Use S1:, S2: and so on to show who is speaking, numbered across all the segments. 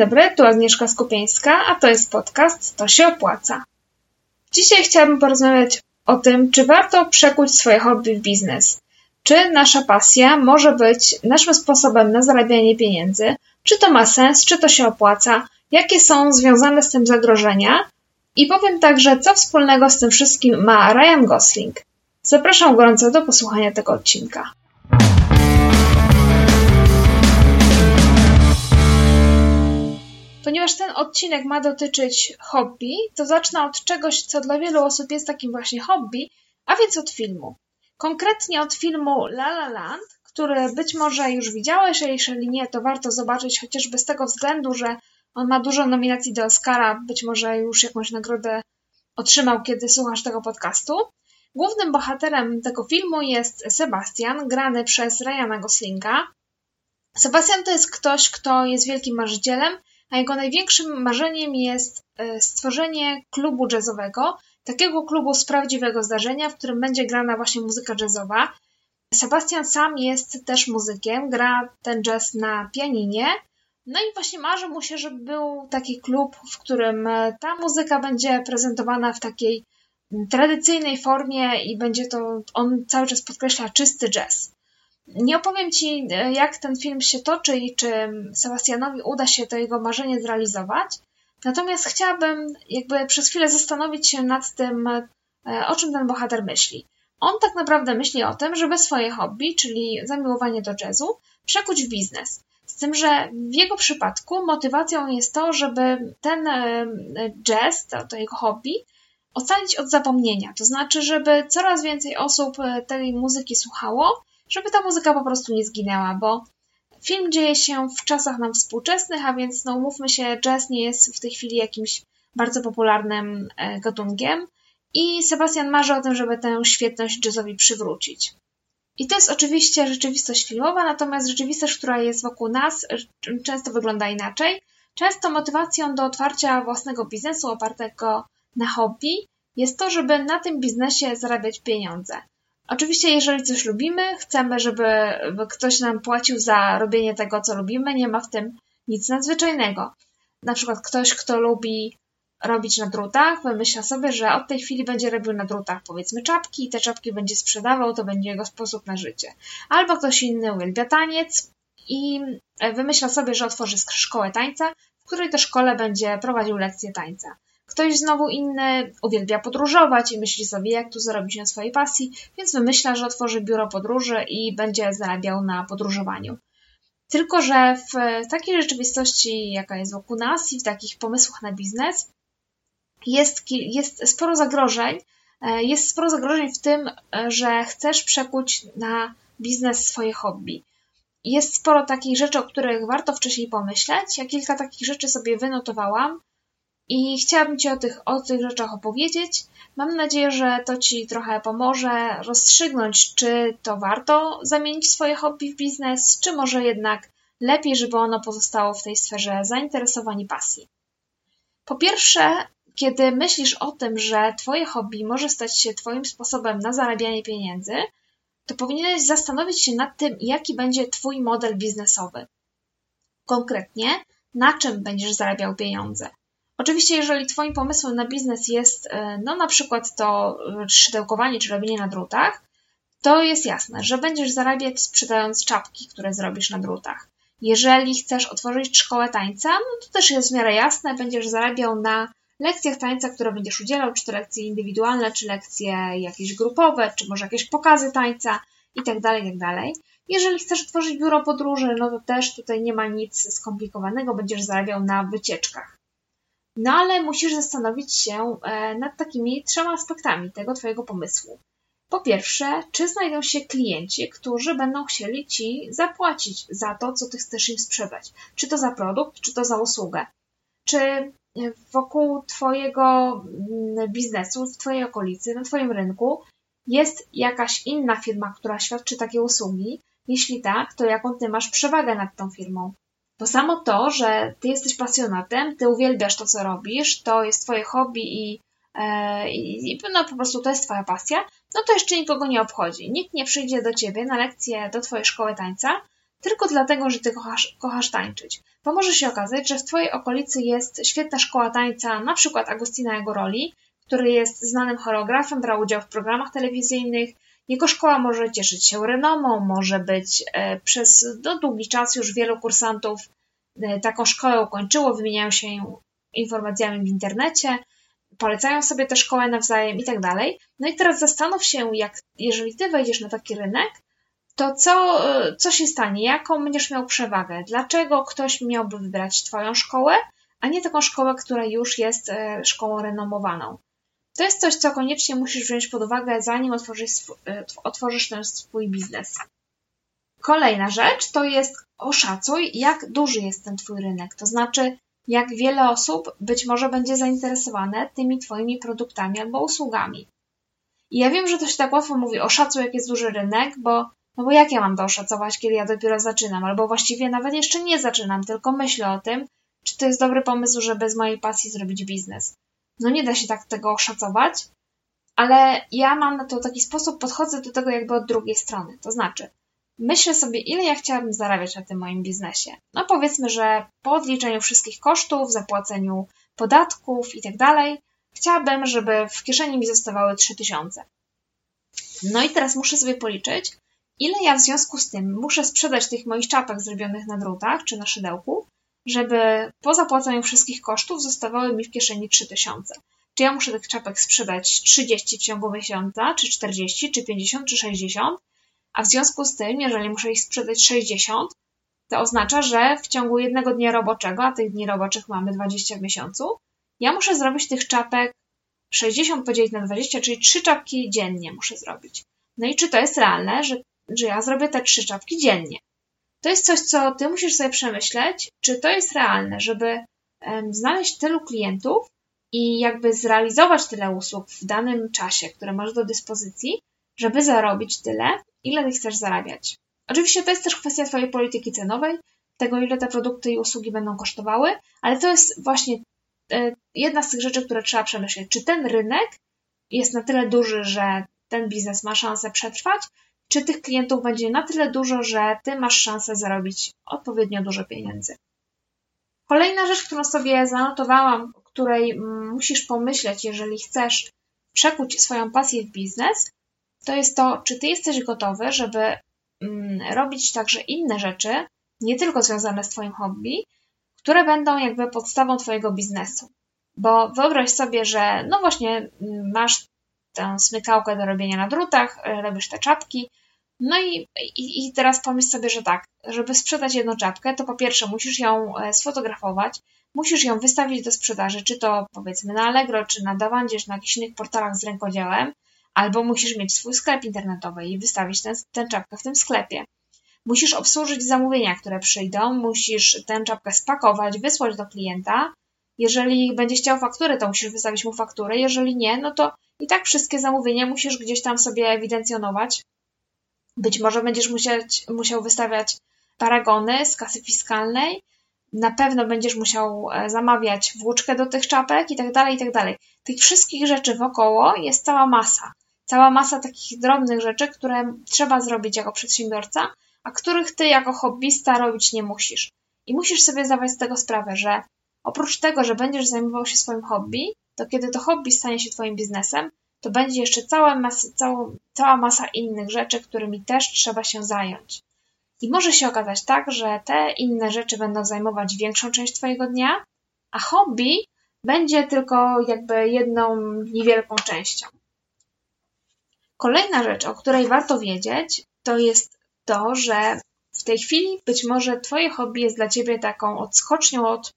S1: dobry, tu Agnieszka Skupieńska, a to jest podcast To się opłaca. Dzisiaj chciałabym porozmawiać o tym, czy warto przekuć swoje hobby w biznes. Czy nasza pasja może być naszym sposobem na zarabianie pieniędzy? Czy to ma sens? Czy to się opłaca? Jakie są związane z tym zagrożenia? I powiem także, co wspólnego z tym wszystkim ma Ryan Gosling. Zapraszam gorąco do posłuchania tego odcinka. Ponieważ ten odcinek ma dotyczyć hobby, to zacznę od czegoś, co dla wielu osób jest takim właśnie hobby, a więc od filmu. Konkretnie od filmu La La Land, który być może już widziałeś, a jeżeli nie, to warto zobaczyć chociażby z tego względu, że on ma dużo nominacji do Oscara, być może już jakąś nagrodę otrzymał, kiedy słuchasz tego podcastu. Głównym bohaterem tego filmu jest Sebastian, grany przez Ryana Goslinga. Sebastian to jest ktoś, kto jest wielkim marzycielem a jego największym marzeniem jest e, stworzenie klubu jazzowego, takiego klubu z prawdziwego zdarzenia, w którym będzie grana właśnie muzyka jazzowa. Sebastian sam jest też muzykiem, gra ten jazz na pianinie. No i właśnie marzy mu się, żeby był taki klub, w którym e, ta muzyka będzie prezentowana w takiej tradycyjnej formie i będzie to, on cały czas podkreśla, czysty jazz. Nie opowiem Ci, e, jak ten film się toczy i czy Sebastianowi uda się to jego marzenie zrealizować. Natomiast chciałabym jakby przez chwilę zastanowić się nad tym, e, o czym ten bohater myśli. On tak naprawdę myśli o tym, żeby swoje hobby, czyli zamiłowanie do jazzu, przekuć w biznes. Z tym, że w jego przypadku motywacją jest to, żeby ten e, jazz, to, to jego hobby, ocalić od zapomnienia. To znaczy, żeby coraz więcej osób tej muzyki słuchało żeby ta muzyka po prostu nie zginęła, bo film dzieje się w czasach nam współczesnych, a więc no umówmy się, jazz nie jest w tej chwili jakimś bardzo popularnym e, gatunkiem i Sebastian marzy o tym, żeby tę świetność jazzowi przywrócić. I to jest oczywiście rzeczywistość filmowa, natomiast rzeczywistość, która jest wokół nas, często wygląda inaczej. Często motywacją do otwarcia własnego biznesu opartego na hobby jest to, żeby na tym biznesie zarabiać pieniądze. Oczywiście, jeżeli coś lubimy, chcemy, żeby ktoś nam płacił za robienie tego, co lubimy, nie ma w tym nic nadzwyczajnego. Na przykład ktoś, kto lubi robić na drutach, wymyśla sobie, że od tej chwili będzie robił na drutach powiedzmy czapki i te czapki będzie sprzedawał, to będzie jego sposób na życie. Albo ktoś inny uwielbia taniec i wymyśla sobie, że otworzy szkołę tańca, w której to szkole będzie prowadził lekcje tańca. Ktoś znowu inny uwielbia podróżować i myśli sobie, jak tu zarobić na swojej pasji, więc wymyśla, że otworzy biuro podróży i będzie zarabiał na podróżowaniu. Tylko, że w takiej rzeczywistości, jaka jest wokół nas i w takich pomysłach na biznes, jest, jest sporo zagrożeń. E, jest sporo zagrożeń w tym, że chcesz przekuć na biznes swoje hobby. Jest sporo takich rzeczy, o których warto wcześniej pomyśleć. Ja kilka takich rzeczy sobie wynotowałam i chciałabym Ci o tych, o tych rzeczach opowiedzieć. Mam nadzieję, że to Ci trochę pomoże rozstrzygnąć, czy to warto zamienić swoje hobby w biznes, czy może jednak lepiej, żeby ono pozostało w tej sferze zainteresowań i pasji. Po pierwsze, kiedy myślisz o tym, że Twoje hobby może stać się Twoim sposobem na zarabianie pieniędzy, to powinieneś zastanowić się nad tym, jaki będzie Twój model biznesowy. Konkretnie, na czym będziesz zarabiał pieniądze. Oczywiście, jeżeli Twoim pomysłem na biznes jest, e, no na przykład to e, szydełkowanie czy robienie na drutach, to jest jasne, że będziesz zarabiać sprzedając czapki, które zrobisz na drutach. Jeżeli chcesz otworzyć szkołę tańca, no to też jest w miarę jasne, będziesz zarabiał na lekcjach tańca, które będziesz udzielał, czy to lekcje indywidualne, czy lekcje jakieś grupowe, czy może jakieś pokazy tańca itd., tak itd. Tak jeżeli chcesz otworzyć biuro podróży, no to też tutaj nie ma nic skomplikowanego, będziesz zarabiał na wycieczkach. No ale musisz zastanowić się e, nad takimi trzema aspektami tego Twojego pomysłu. Po pierwsze, czy znajdą się klienci, którzy będą chcieli Ci zapłacić za to, co Ty chcesz im sprzedać? Czy to za produkt, czy to za usługę? Czy wokół Twojego mm, biznesu, w Twojej okolicy, na Twoim rynku jest jakaś inna firma, która świadczy takie usługi? Jeśli tak, to jaką Ty masz przewagę nad tą firmą? Bo samo to, że ty jesteś pasjonatem, ty uwielbiasz to, co robisz, to jest twoje hobby i, e, i no po prostu to jest twoja pasja, no to jeszcze nikogo nie obchodzi. Nikt nie przyjdzie do ciebie na lekcję do twojej szkoły tańca, tylko dlatego, że ty kochasz, kochasz tańczyć. Bo może się okazać, że w twojej okolicy jest świetna szkoła tańca, na przykład Agustina Egoroli, który jest znanym choreografem, brał udział w programach telewizyjnych. Jego szkoła może cieszyć się renomą, może być e, przez no, długi czas już wielu kursantów e, taką szkołę ukończyło, wymieniają się informacjami w internecie, polecają sobie tę szkołę nawzajem i tak dalej. No i teraz zastanów się, jak, jeżeli ty wejdziesz na taki rynek, to co, co się stanie? Jaką będziesz miał przewagę? Dlaczego ktoś miałby wybrać Twoją szkołę, a nie taką szkołę, która już jest e, szkołą renomowaną? To jest coś, co koniecznie musisz wziąć pod uwagę, zanim otworzysz, e, otworzysz ten swój biznes. Kolejna rzecz to jest oszacuj, jak duży jest ten Twój rynek. To znaczy, jak wiele osób być może będzie zainteresowane tymi Twoimi produktami albo usługami. I ja wiem, że to się tak łatwo mówi, oszacuj, jak jest duży rynek, bo no bo jak ja mam to oszacować, kiedy ja dopiero zaczynam? Albo właściwie nawet jeszcze nie zaczynam, tylko myślę o tym, czy to jest dobry pomysł, żeby z mojej pasji zrobić biznes. No nie da się tak tego oszacować, ale ja mam na to taki sposób, podchodzę do tego jakby od drugiej strony. To znaczy, myślę sobie, ile ja chciałabym zarabiać na tym moim biznesie. No powiedzmy, że po odliczeniu wszystkich kosztów, zapłaceniu podatków i tak dalej, chciałabym, żeby w kieszeni mi zostawały 3000. No i teraz muszę sobie policzyć, ile ja w związku z tym muszę sprzedać tych moich czapek zrobionych na drutach czy na szydełku, żeby po zapłaceniu wszystkich kosztów zostawały mi w kieszeni 3000. Czy ja muszę tych czapek sprzedać 30 w ciągu miesiąca, czy 40, czy 50, czy 60, a w związku z tym, jeżeli muszę ich sprzedać 60, to oznacza, że w ciągu jednego dnia roboczego, a tych dni roboczych mamy 20 w miesiącu, ja muszę zrobić tych czapek 60 podzielić na 20, czyli 3 czapki dziennie muszę zrobić. No i czy to jest realne, że że ja zrobię te trzy czapki dziennie. To jest coś, co ty musisz sobie przemyśleć, czy to jest realne, żeby znaleźć tylu klientów i jakby zrealizować tyle usług w danym czasie, które masz do dyspozycji, żeby zarobić tyle, ile chcesz zarabiać. Oczywiście to jest też kwestia Twojej polityki cenowej, tego ile te produkty i usługi będą kosztowały, ale to jest właśnie e, jedna z tych rzeczy, które trzeba przemyśleć. Czy ten rynek jest na tyle duży, że ten biznes ma szansę przetrwać, czy tych klientów będzie na tyle dużo, że ty masz szansę zarobić odpowiednio dużo pieniędzy. Kolejna rzecz, którą sobie zanotowałam, o której mm, musisz pomyśleć, jeżeli chcesz przekuć swoją pasję w biznes, to jest to, czy ty jesteś gotowy, żeby mm, robić także inne rzeczy, nie tylko związane z Twoim hobby, które będą jakby podstawą Twojego biznesu. Bo wyobraź sobie, że no właśnie mm, masz tę smykałkę do robienia na drutach, e, robisz te czapki. No i, i, i teraz pomyśl sobie, że tak, żeby sprzedać jedną czapkę, to po pierwsze musisz ją e, sfotografować, musisz ją wystawić do sprzedaży, czy to powiedzmy na Allegro, czy na Dawandzie, czy na jakichś innych portalach z rękodziełem, albo musisz mieć swój sklep internetowy i wystawić tę ten czapkę w tym sklepie. Musisz obsłużyć zamówienia, które przyjdą, musisz tę czapkę spakować, wysłać do klienta. Jeżeli będzie chciał fakturę, to musisz wystawić mu fakturę. Jeżeli nie, no to i tak wszystkie zamówienia musisz gdzieś tam sobie ewidencjonować. Być może będziesz musieć, musiał wystawiać paragony z kasy fiskalnej, na pewno będziesz musiał e, zamawiać włóczkę do tych czapek i tak dalej, i tak dalej. Tych wszystkich rzeczy wokoło jest cała masa. Cała masa takich drobnych rzeczy, które trzeba zrobić jako przedsiębiorca, a których ty jako hobbysta robić nie musisz. I musisz sobie zdawać z tego sprawę, że oprócz tego, że będziesz zajmował się swoim hobby, to kiedy to hobby stanie się Twoim biznesem, to będzie jeszcze cała masa, cała, masa innych rzeczy, którymi też trzeba się zająć. I może się okazać tak, że te inne rzeczy będą zajmować większą część Twojego dnia, a hobby będzie tylko jakby jedną niewielką częścią. Kolejna rzecz, o której warto wiedzieć, to jest to, że w tej chwili być może Twoje hobby jest dla Ciebie taką odskocznią od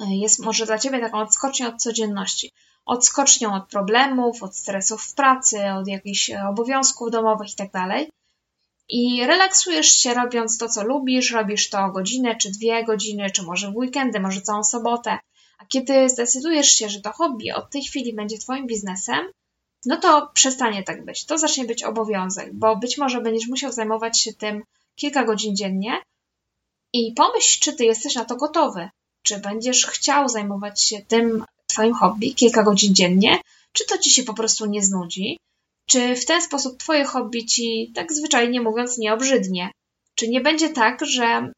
S1: jest może dla Ciebie taką odskocznią od codzienności. Odskocznią od problemów, od stresów w pracy, od jakichś obowiązków domowych itd. Tak I relaksujesz się robiąc to, co lubisz, robisz to godzinę, czy dwie godziny, czy może w weekendy, może całą sobotę. A kiedy zdecydujesz się, że to hobby od tej chwili będzie Twoim biznesem, no to przestanie tak być. To zacznie być obowiązek, bo być może będziesz musiał zajmować się tym kilka godzin dziennie i pomyśl, czy Ty jesteś na to gotowy czy będziesz chciał zajmować się tym Twoim hobby kilka godzin dziennie, czy to Ci się po prostu nie znudzi, czy w ten sposób Twoje hobby Ci, tak zwyczajnie mówiąc, nie obrzydnie. Czy nie będzie tak, że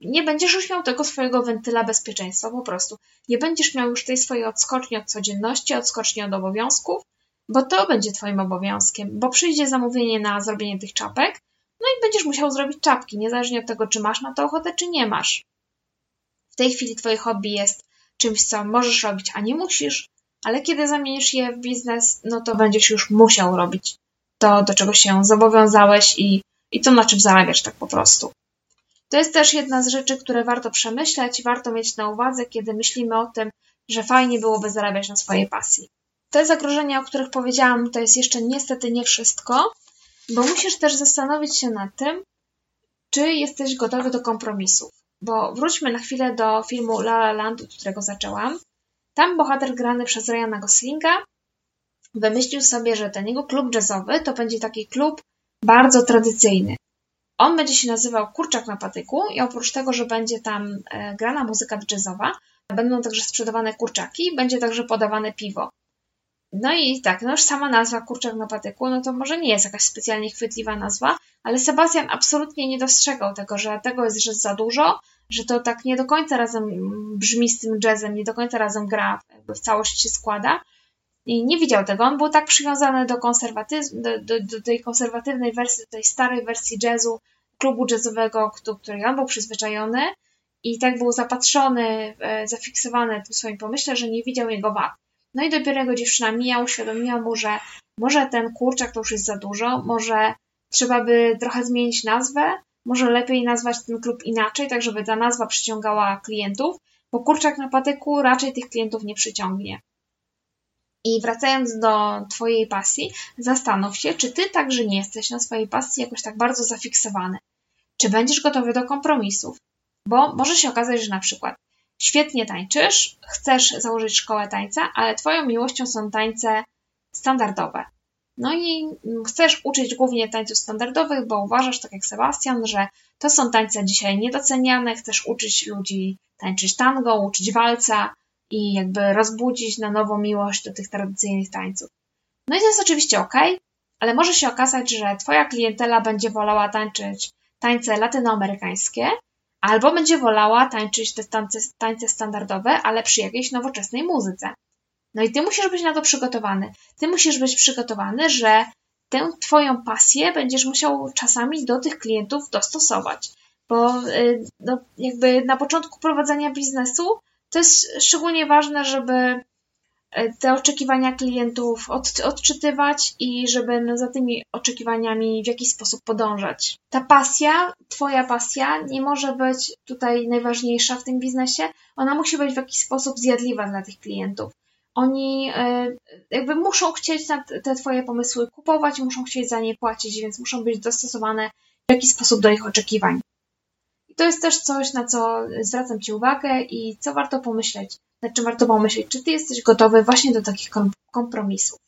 S1: nie będziesz już miał tego swojego wentyla bezpieczeństwa po prostu. Nie będziesz miał już tej swojej odskoczni od codzienności, odskoczni od obowiązków, bo to będzie Twoim obowiązkiem, bo przyjdzie zamówienie na zrobienie tych czapek, no i będziesz musiał zrobić czapki, niezależnie od tego, czy masz na to ochotę, czy nie masz. Tej chwili Twoje hobby jest czymś, co możesz robić, a nie musisz, ale kiedy zamienisz je w biznes, no to będziesz już musiał robić to, do czego się zobowiązałeś i, i to, na czym zarabiasz tak po prostu. To jest też jedna z rzeczy, które warto przemyśleć, warto mieć na uwadze, kiedy myślimy o tym, że fajnie byłoby zarabiać na swojej pasji. Te zagrożenia, o których powiedziałam, to jest jeszcze niestety nie wszystko, bo musisz też zastanowić się nad tym, czy jesteś gotowy do kompromisów. Bo wróćmy na chwilę do filmu La La Land, od którego zaczęłam. Tam bohater grany przez Ryana Goslinga wymyślił sobie, że ten jego klub jazzowy to będzie taki klub bardzo tradycyjny. On będzie się nazywał Kurczak na patyku i oprócz tego, że będzie tam e, grana muzyka jazzowa, będą także sprzedawane kurczaki, będzie także podawane piwo. No i tak, no już sama nazwa Kurczak na patyku, no to może nie jest jakaś specjalnie chwytliwa nazwa, ale Sebastian absolutnie nie dostrzegał tego, że tego jest że za dużo, że to tak nie do końca razem brzmi z tym jazzem, nie do końca razem gra, jakby w całość się składa. I nie widział tego. On był tak przywiązany do, konserwatyzmu, do, do, do tej konserwatywnej wersji, do tej starej wersji jazzu, klubu jazzowego, do której on był przyzwyczajony i tak był zapatrzony, e, zafiksowany w swoim pomyśle, że nie widział jego wad. No i dopiero jego dziewczyna Mia uświadomiła mu, że może ten kurczak to już jest za dużo, może trzeba by trochę zmienić nazwę, może lepiej nazwać ten klub inaczej, tak żeby ta nazwa przyciągała klientów, bo kurczak na patyku raczej tych klientów nie przyciągnie. I wracając do Twojej pasji, zastanów się, czy Ty także nie jesteś na swojej pasji jakoś tak bardzo zafiksowany. Czy będziesz gotowy do kompromisów? Bo może się okazać, że na przykład świetnie tańczysz, chcesz założyć szkołę tańca, ale Twoją miłością są tańce standardowe. No i chcesz uczyć głównie tańców standardowych, bo uważasz, tak jak Sebastian, że to są tańce dzisiaj niedoceniane, chcesz uczyć ludzi tańczyć tango, uczyć walca i jakby rozbudzić na nowo miłość do tych tradycyjnych tańców. No i to jest oczywiście ok, ale może się okazać, że Twoja klientela będzie wolała tańczyć tańce latynoamerykańskie, albo będzie wolała tańczyć te tańce, tańce standardowe, ale przy jakiejś nowoczesnej muzyce. No i ty musisz być na to przygotowany. Ty musisz być przygotowany, że tę twoją pasję będziesz musiał czasami do tych klientów dostosować. Bo y, no, jakby na początku prowadzenia biznesu to jest szczególnie ważne, żeby te oczekiwania klientów od, odczytywać i żeby no, za tymi oczekiwaniami w jakiś sposób podążać. Ta pasja, Twoja pasja, nie może być tutaj najważniejsza w tym biznesie. Ona musi być w jakiś sposób zjadliwa dla tych klientów oni e, jakby muszą chcieć te Twoje pomysły kupować, muszą chcieć za nie płacić, więc muszą być dostosowane w jakiś sposób do ich oczekiwań. To jest też coś, na co zwracam Ci uwagę i co warto pomyśleć, nad czym warto pomyśleć, czy Ty jesteś gotowy właśnie do takich kompromisów.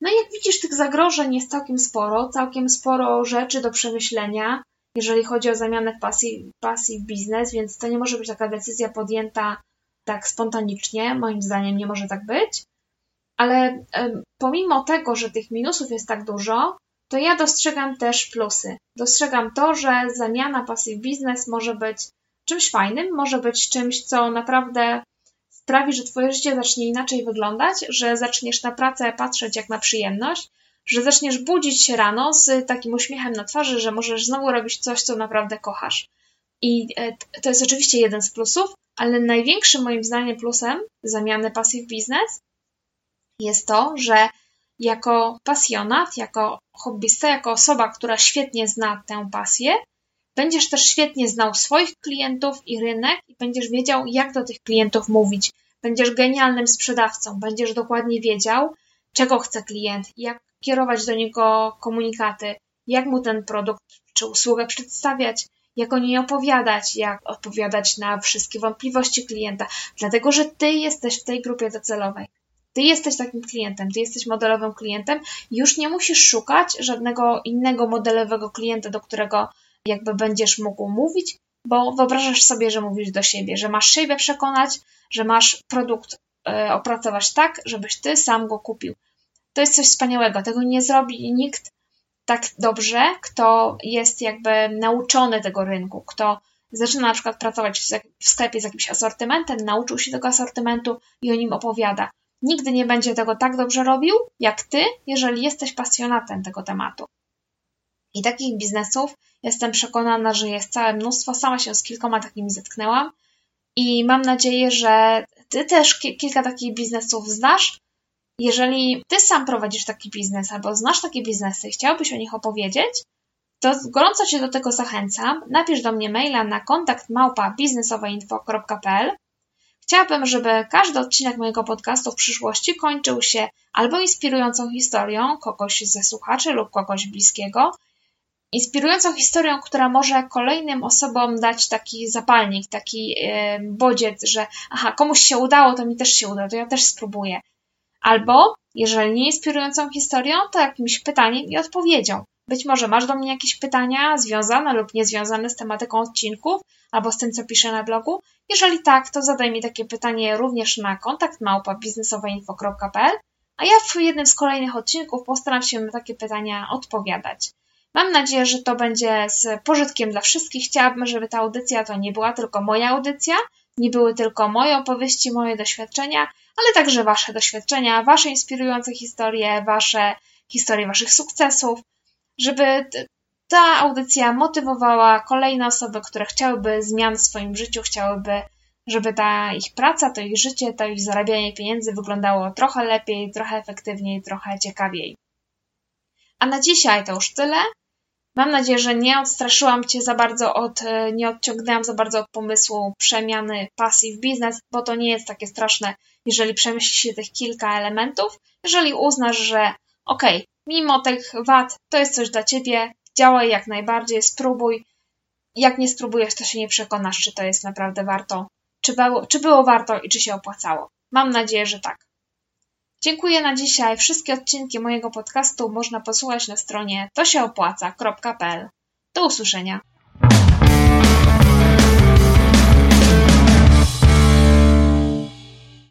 S1: No i jak widzisz, tych zagrożeń jest całkiem sporo, całkiem sporo rzeczy do przemyślenia, jeżeli chodzi o zamianę pasji, pasji w biznes, więc to nie może być taka decyzja podjęta tak spontanicznie, moim zdaniem nie może tak być, ale pomimo tego, że tych minusów jest tak dużo, to ja dostrzegam też plusy. Dostrzegam to, że zamiana passive biznes może być czymś fajnym, może być czymś, co naprawdę sprawi, że Twoje życie zacznie inaczej wyglądać, że zaczniesz na pracę patrzeć jak na przyjemność, że zaczniesz budzić się rano z takim uśmiechem na twarzy, że możesz znowu robić coś, co naprawdę kochasz. I e, to jest oczywiście jeden z plusów, ale największym moim zdaniem plusem zamiany passive business jest to, że jako pasjonat, jako hobbysta, jako osoba, która świetnie zna tę pasję, będziesz też świetnie znał swoich klientów i rynek i będziesz wiedział, jak do tych klientów mówić. Będziesz genialnym sprzedawcą, będziesz dokładnie wiedział, czego chce klient, jak kierować do niego komunikaty, jak mu ten produkt czy usługę przedstawiać, jak o niej opowiadać, jak odpowiadać na wszystkie wątpliwości klienta, dlatego że ty jesteś w tej grupie docelowej. Ty jesteś takim klientem, ty jesteś modelowym klientem, już nie musisz szukać żadnego innego modelowego klienta, do którego jakby będziesz mógł mówić, bo wyobrażasz sobie, że mówisz do siebie, że masz siebie przekonać, że masz produkt e, opracować tak, żebyś ty sam go kupił. To jest coś wspaniałego. Tego nie zrobi nikt tak dobrze, kto jest jakby nauczony tego rynku, kto zaczyna na przykład pracować w sklepie z jakimś asortymentem, nauczył się tego asortymentu i o nim opowiada. Nigdy nie będzie tego tak dobrze robił, jak ty, jeżeli jesteś pasjonatem tego tematu. I takich biznesów jestem przekonana, że jest całe mnóstwo. Sama się z kilkoma takimi zetknęłam i mam nadzieję, że ty też kilka takich biznesów znasz. Jeżeli ty sam prowadzisz taki biznes albo znasz takie biznesy i chciałbyś o nich opowiedzieć, to gorąco Cię do tego zachęcam. Napisz do mnie maila na kontakt małpa biznesowainfo.pl. Chciałabym, żeby każdy odcinek mojego podcastu w przyszłości kończył się albo inspirującą historią kogoś ze słuchaczy lub kogoś bliskiego, inspirującą historią, która może kolejnym osobom dać taki zapalnik, taki yy, bodziec, że aha, komuś się udało, to mi też się uda, to ja też spróbuję. Albo, jeżeli nie inspirującą historią, to jakimś pytaniem i odpowiedzią. Być może masz do mnie jakieś pytania związane lub niezwiązane z tematyką odcinków albo z tym, co piszę na blogu. Jeżeli tak, to zadaj mi takie pytanie również na kontakt małpa biznesowainfo.pl, a ja w jednym z kolejnych odcinków postaram się na takie pytania odpowiadać. Mam nadzieję, że to będzie z pożytkiem dla wszystkich. Chciałabym, żeby ta audycja to nie była tylko moja audycja, nie były tylko moje opowieści, moje doświadczenia, ale także Wasze doświadczenia, Wasze inspirujące historie, Wasze historie Waszych sukcesów, żeby ta audycja motywowała kolejne osoby, które chciałyby zmian w swoim życiu, chciałyby, żeby ta ich praca, to ich życie, to ich zarabianie pieniędzy wyglądało trochę lepiej, trochę efektywniej, trochę ciekawiej. A na dzisiaj to już tyle. Mam nadzieję, że nie odstraszyłam Cię za bardzo od, nie odciągnęłam za bardzo od pomysłu przemiany pasji w biznes, bo to nie jest takie straszne, jeżeli przemyśli się tych kilka elementów. Jeżeli uznasz, że okej, okay, mimo tych wad, to jest coś dla ciebie, działaj jak najbardziej, spróbuj. Jak nie spróbujesz, to się nie przekonasz, czy to jest naprawdę warto, czy było, czy było warto i czy się opłacało. Mam nadzieję, że tak. Dziękuję na dzisiaj. Wszystkie odcinki mojego podcastu można posłuchać na stronie tosieopłaca.pl. Do usłyszenia.